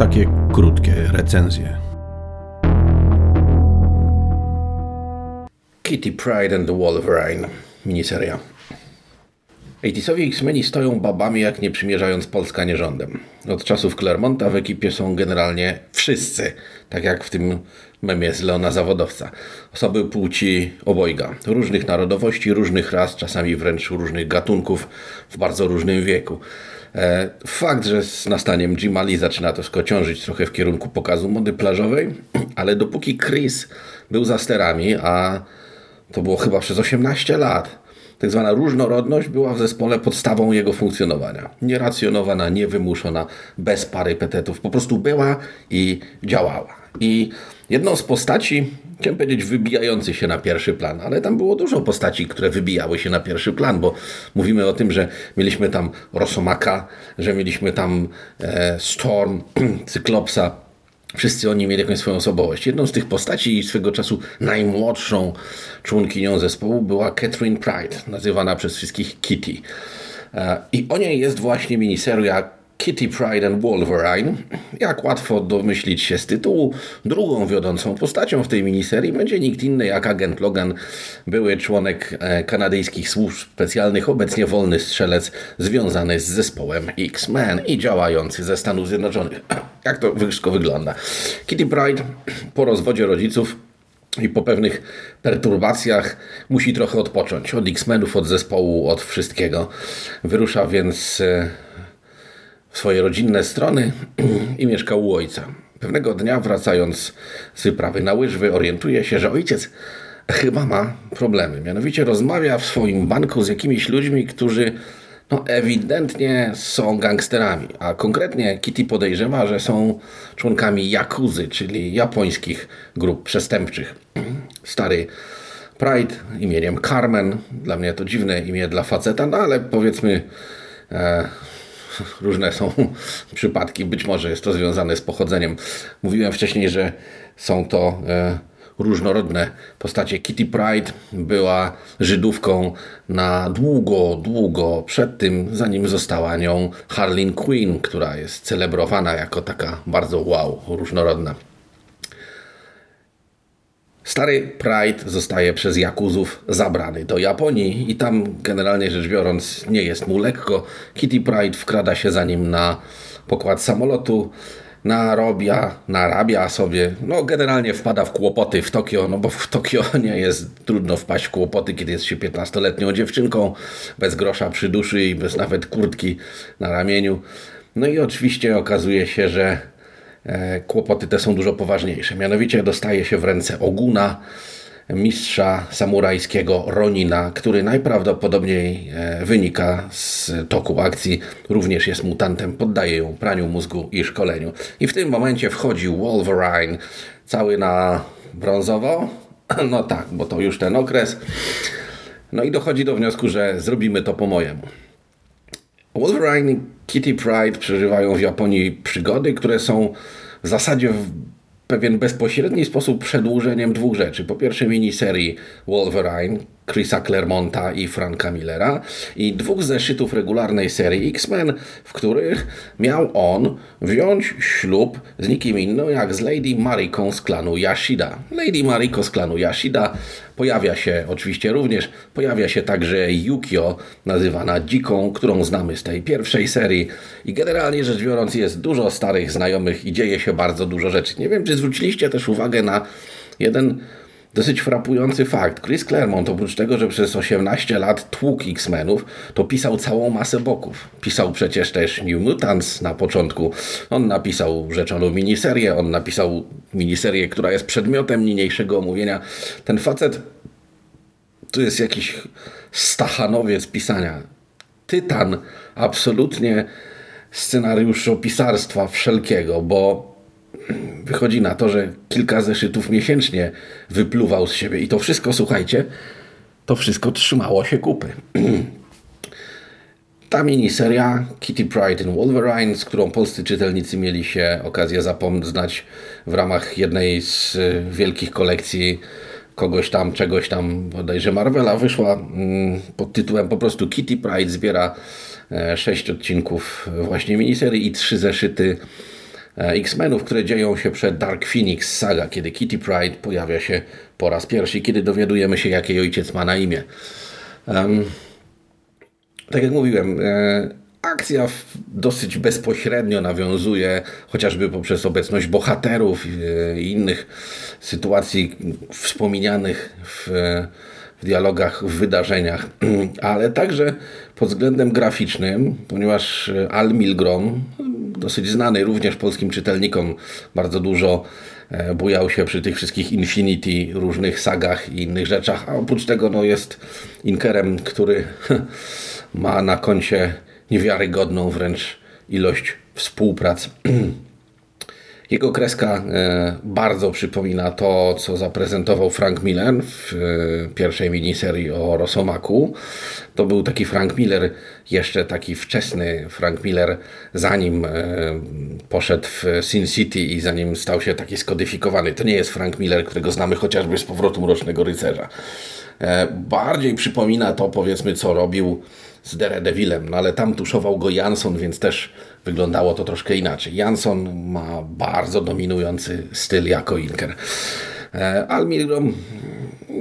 Takie krótkie recenzje. Kitty Pride and the Wolverine miniseria. 80sowi X-Meni stoją babami, jak nie przymierzając Polska nierządem. Od czasów Clermonta w ekipie są generalnie wszyscy, tak jak w tym memie z Leona Zawodowca. Osoby płci obojga, różnych narodowości, różnych ras, czasami wręcz różnych gatunków, w bardzo różnym wieku. E, fakt, że z nastaniem Jimali zaczyna to skociążyć trochę w kierunku pokazu mody plażowej, ale dopóki Chris był za sterami, a to było chyba przez 18 lat, tak zwana różnorodność była w zespole podstawą jego funkcjonowania. Nieracjonowana, niewymuszona, bez pary petetów. Po prostu była i działała. I jedną z postaci, chciałem powiedzieć, wybijających się na pierwszy plan, ale tam było dużo postaci, które wybijały się na pierwszy plan, bo mówimy o tym, że mieliśmy tam Rosomaka, że mieliśmy tam e, Storm, Cyklopsa, Wszyscy oni mieli jakąś swoją osobowość. Jedną z tych postaci swego czasu najmłodszą członkinią zespołu była Catherine Pride, nazywana przez wszystkich Kitty. E, I o niej jest właśnie miniseria Kitty Pride and Wolverine. Jak łatwo domyślić się z tytułu, drugą wiodącą postacią w tej miniserii będzie nikt inny jak agent Logan, były członek e, kanadyjskich służb specjalnych, obecnie wolny strzelec związany z zespołem X-Men i działający ze Stanów Zjednoczonych. Jak to wszystko wygląda? Kitty Pride po rozwodzie rodziców i po pewnych perturbacjach musi trochę odpocząć od X-Menów, od zespołu, od wszystkiego. Wyrusza więc e, swoje rodzinne strony i mieszkał u ojca. Pewnego dnia, wracając z wyprawy na łyżwy, orientuje się, że ojciec chyba ma problemy. Mianowicie rozmawia w swoim banku z jakimiś ludźmi, którzy no, ewidentnie są gangsterami, a konkretnie Kitty podejrzewa, że są członkami Yakuzy, czyli japońskich grup przestępczych. Stary Pride imieniem Carmen, dla mnie to dziwne imię dla faceta, no ale powiedzmy e, różne są przypadki, być może jest to związane z pochodzeniem. Mówiłem wcześniej, że są to e, różnorodne postacie. Kitty Pride była Żydówką na długo, długo przed tym, zanim została nią Harleen Quinn, która jest celebrowana jako taka bardzo wow, różnorodna. Stary Pride zostaje przez Jakuzów zabrany do Japonii i tam generalnie rzecz biorąc nie jest mu lekko. Kitty Pride wkrada się za nim na pokład samolotu, narobia, narabia sobie, no generalnie wpada w kłopoty w Tokio, no bo w Tokio nie jest trudno wpaść w kłopoty, kiedy jest się 15-letnią dziewczynką, bez grosza przy duszy i bez nawet kurtki na ramieniu. No i oczywiście okazuje się, że kłopoty te są dużo poważniejsze. Mianowicie dostaje się w ręce Oguna, mistrza samurajskiego Ronina, który najprawdopodobniej e, wynika z toku akcji, również jest mutantem, poddaje ją praniu mózgu i szkoleniu. I w tym momencie wchodzi Wolverine, cały na brązowo. No tak, bo to już ten okres. No i dochodzi do wniosku, że zrobimy to po mojemu. Wolverine i Kitty Pride przeżywają w Japonii przygody, które są w zasadzie w pewien bezpośredni sposób przedłużeniem dwóch rzeczy. Po pierwsze miniserii Wolverine, Chrisa Claremonta i Franka Millera i dwóch zeszytów regularnej serii X-Men, w których miał on wziąć ślub z nikim innym jak z Lady Mariko z klanu Yashida. Lady Mariko z klanu Yashida pojawia się oczywiście również, pojawia się także Yukio, nazywana Dziką, którą znamy z tej pierwszej serii i generalnie rzecz biorąc jest dużo starych znajomych i dzieje się bardzo dużo rzeczy. Nie wiem, czy zwróciliście też uwagę na jeden dosyć frapujący fakt. Chris Claremont oprócz tego, że przez 18 lat tłukł X-Menów, to pisał całą masę boków. Pisał przecież też New Mutants na początku. On napisał rzeczoną miniserię, on napisał miniserię, która jest przedmiotem niniejszego omówienia. Ten facet to jest jakiś stachanowiec pisania. Tytan absolutnie scenariuszopisarstwa wszelkiego, bo wychodzi na to, że kilka zeszytów miesięcznie wypluwał z siebie i to wszystko, słuchajcie, to wszystko trzymało się kupy. Ta miniseria Kitty Pride and Wolverine, z którą polscy czytelnicy mieli się okazję zapoznać w ramach jednej z y, wielkich kolekcji kogoś tam, czegoś tam, bodajże Marvela, wyszła mm, pod tytułem po prostu Kitty Pride zbiera e, sześć odcinków właśnie miniserii i trzy zeszyty X-Menów, które dzieją się przed Dark Phoenix Saga, kiedy Kitty Pride pojawia się po raz pierwszy, kiedy dowiadujemy się, jaki ojciec ma na imię. Um, tak jak mówiłem, e, akcja dosyć bezpośrednio nawiązuje, chociażby poprzez obecność bohaterów e, i innych sytuacji wspomnianych w, w dialogach, w wydarzeniach, ale także pod względem graficznym, ponieważ Al Milgrom, dosyć znany również polskim czytelnikom, bardzo dużo e, bujał się przy tych wszystkich Infinity, różnych sagach i innych rzeczach, a oprócz tego no, jest inkerem, który ma na koncie niewiarygodną wręcz ilość współprac. Jego kreska e, bardzo przypomina to, co zaprezentował Frank Miller w e, pierwszej miniserii o Rosomaku. To był taki Frank Miller, jeszcze taki wczesny Frank Miller, zanim e, poszedł w Sin City i zanim stał się taki skodyfikowany. To nie jest Frank Miller, którego znamy chociażby z powrotu Mrocznego Rycerza. Bardziej przypomina to, powiedzmy, co robił z Daredevilem, no ale tam tuszował go Jansson, więc też wyglądało to troszkę inaczej. Jansson ma bardzo dominujący styl jako Inker. E, Al Milgrom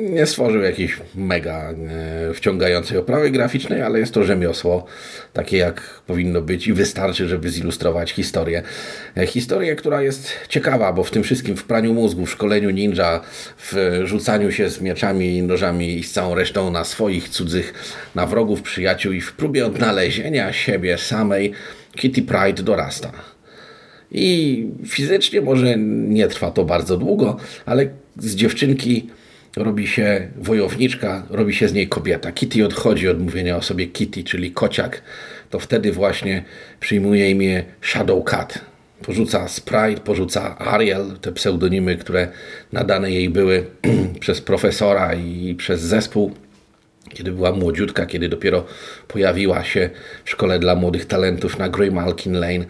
nie stworzył jakiejś mega e, wciągającej oprawy graficznej, ale jest to rzemiosło takie jak powinno być i wystarczy, żeby zilustrować historię. E, historię, która jest ciekawa, bo w tym wszystkim w praniu mózgu, w szkoleniu ninja, w rzucaniu się z mieczami nożami i z całą resztą na swoich, cudzych, na wrogów, przyjaciół i w próbie odnalezienia siebie samej Kitty Pride dorasta. I fizycznie może nie trwa to bardzo długo, ale z dziewczynki robi się wojowniczka, robi się z niej kobieta. Kitty odchodzi od mówienia o sobie Kitty, czyli kociak. To wtedy właśnie przyjmuje imię Shadow Cat. Porzuca Sprite, porzuca Ariel, te pseudonimy, które nadane jej były przez profesora i przez zespół kiedy była młodziutka, kiedy dopiero pojawiła się w szkole dla młodych talentów na Graymalkin Lane,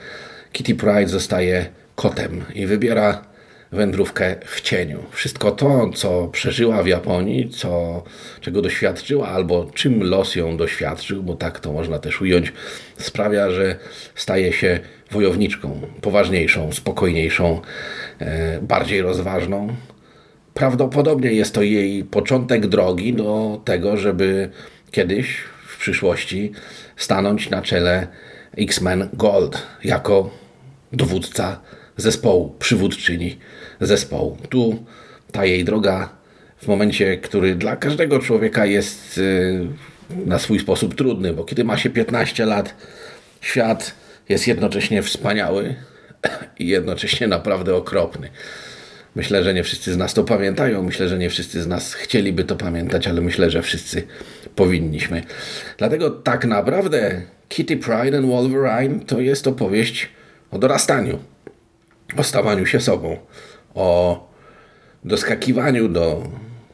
Kitty Pride zostaje kotem i wybiera wędrówkę w cieniu. Wszystko to, co przeżyła w Japonii, co, czego doświadczyła, albo czym los ją doświadczył, bo tak to można też ująć, sprawia, że staje się wojowniczką, poważniejszą, spokojniejszą, e, bardziej rozważną. Prawdopodobnie jest to jej początek drogi do tego, żeby kiedyś w przyszłości stanąć na czele X-Men Gold jako dowódca zespołu, przywódczyni zespołu. Tu ta jej droga w momencie, który dla każdego człowieka jest y, na swój sposób trudny, bo kiedy ma się 15 lat, świat jest jednocześnie wspaniały i jednocześnie naprawdę okropny. Myślę, że nie wszyscy z nas to pamiętają, myślę, że nie wszyscy z nas chcieliby to pamiętać, ale myślę, że wszyscy powinniśmy. Dlatego tak naprawdę Kitty Pride and Wolverine to jest opowieść o dorastaniu, o stawaniu się sobą, o doskakiwaniu do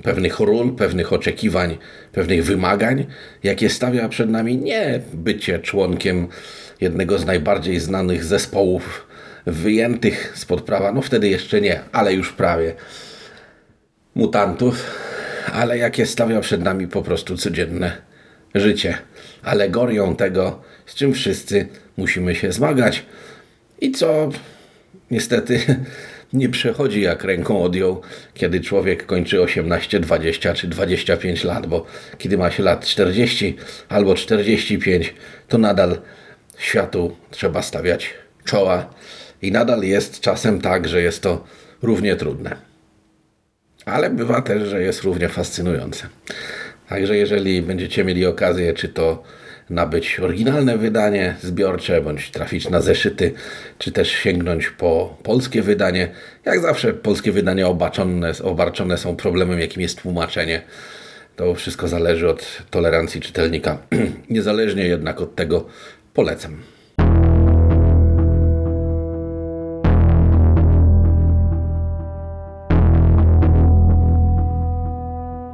pewnych ról, pewnych oczekiwań, pewnych wymagań, jakie stawia przed nami nie bycie członkiem jednego z najbardziej znanych zespołów wyjętych spod prawa, no wtedy jeszcze nie, ale już prawie mutantów, ale jakie stawia przed nami po prostu codzienne życie. Alegorią tego, z czym wszyscy musimy się zmagać. I co? Niestety nie przechodzi jak ręką odjął, kiedy człowiek kończy 18, 20 czy 25 lat, bo kiedy ma się lat 40 albo 45, to nadal światu trzeba stawiać czoła i nadal jest czasem tak, że jest to równie trudne. Ale bywa też, że jest równie fascynujące. Także jeżeli będziecie mieli okazję, czy to nabyć oryginalne wydanie zbiorcze, bądź trafić na zeszyty, czy też sięgnąć po polskie wydanie. Jak zawsze polskie wydania obarczone, obarczone są problemem, jakim jest tłumaczenie. To wszystko zależy od tolerancji czytelnika. Niezależnie jednak od tego polecam.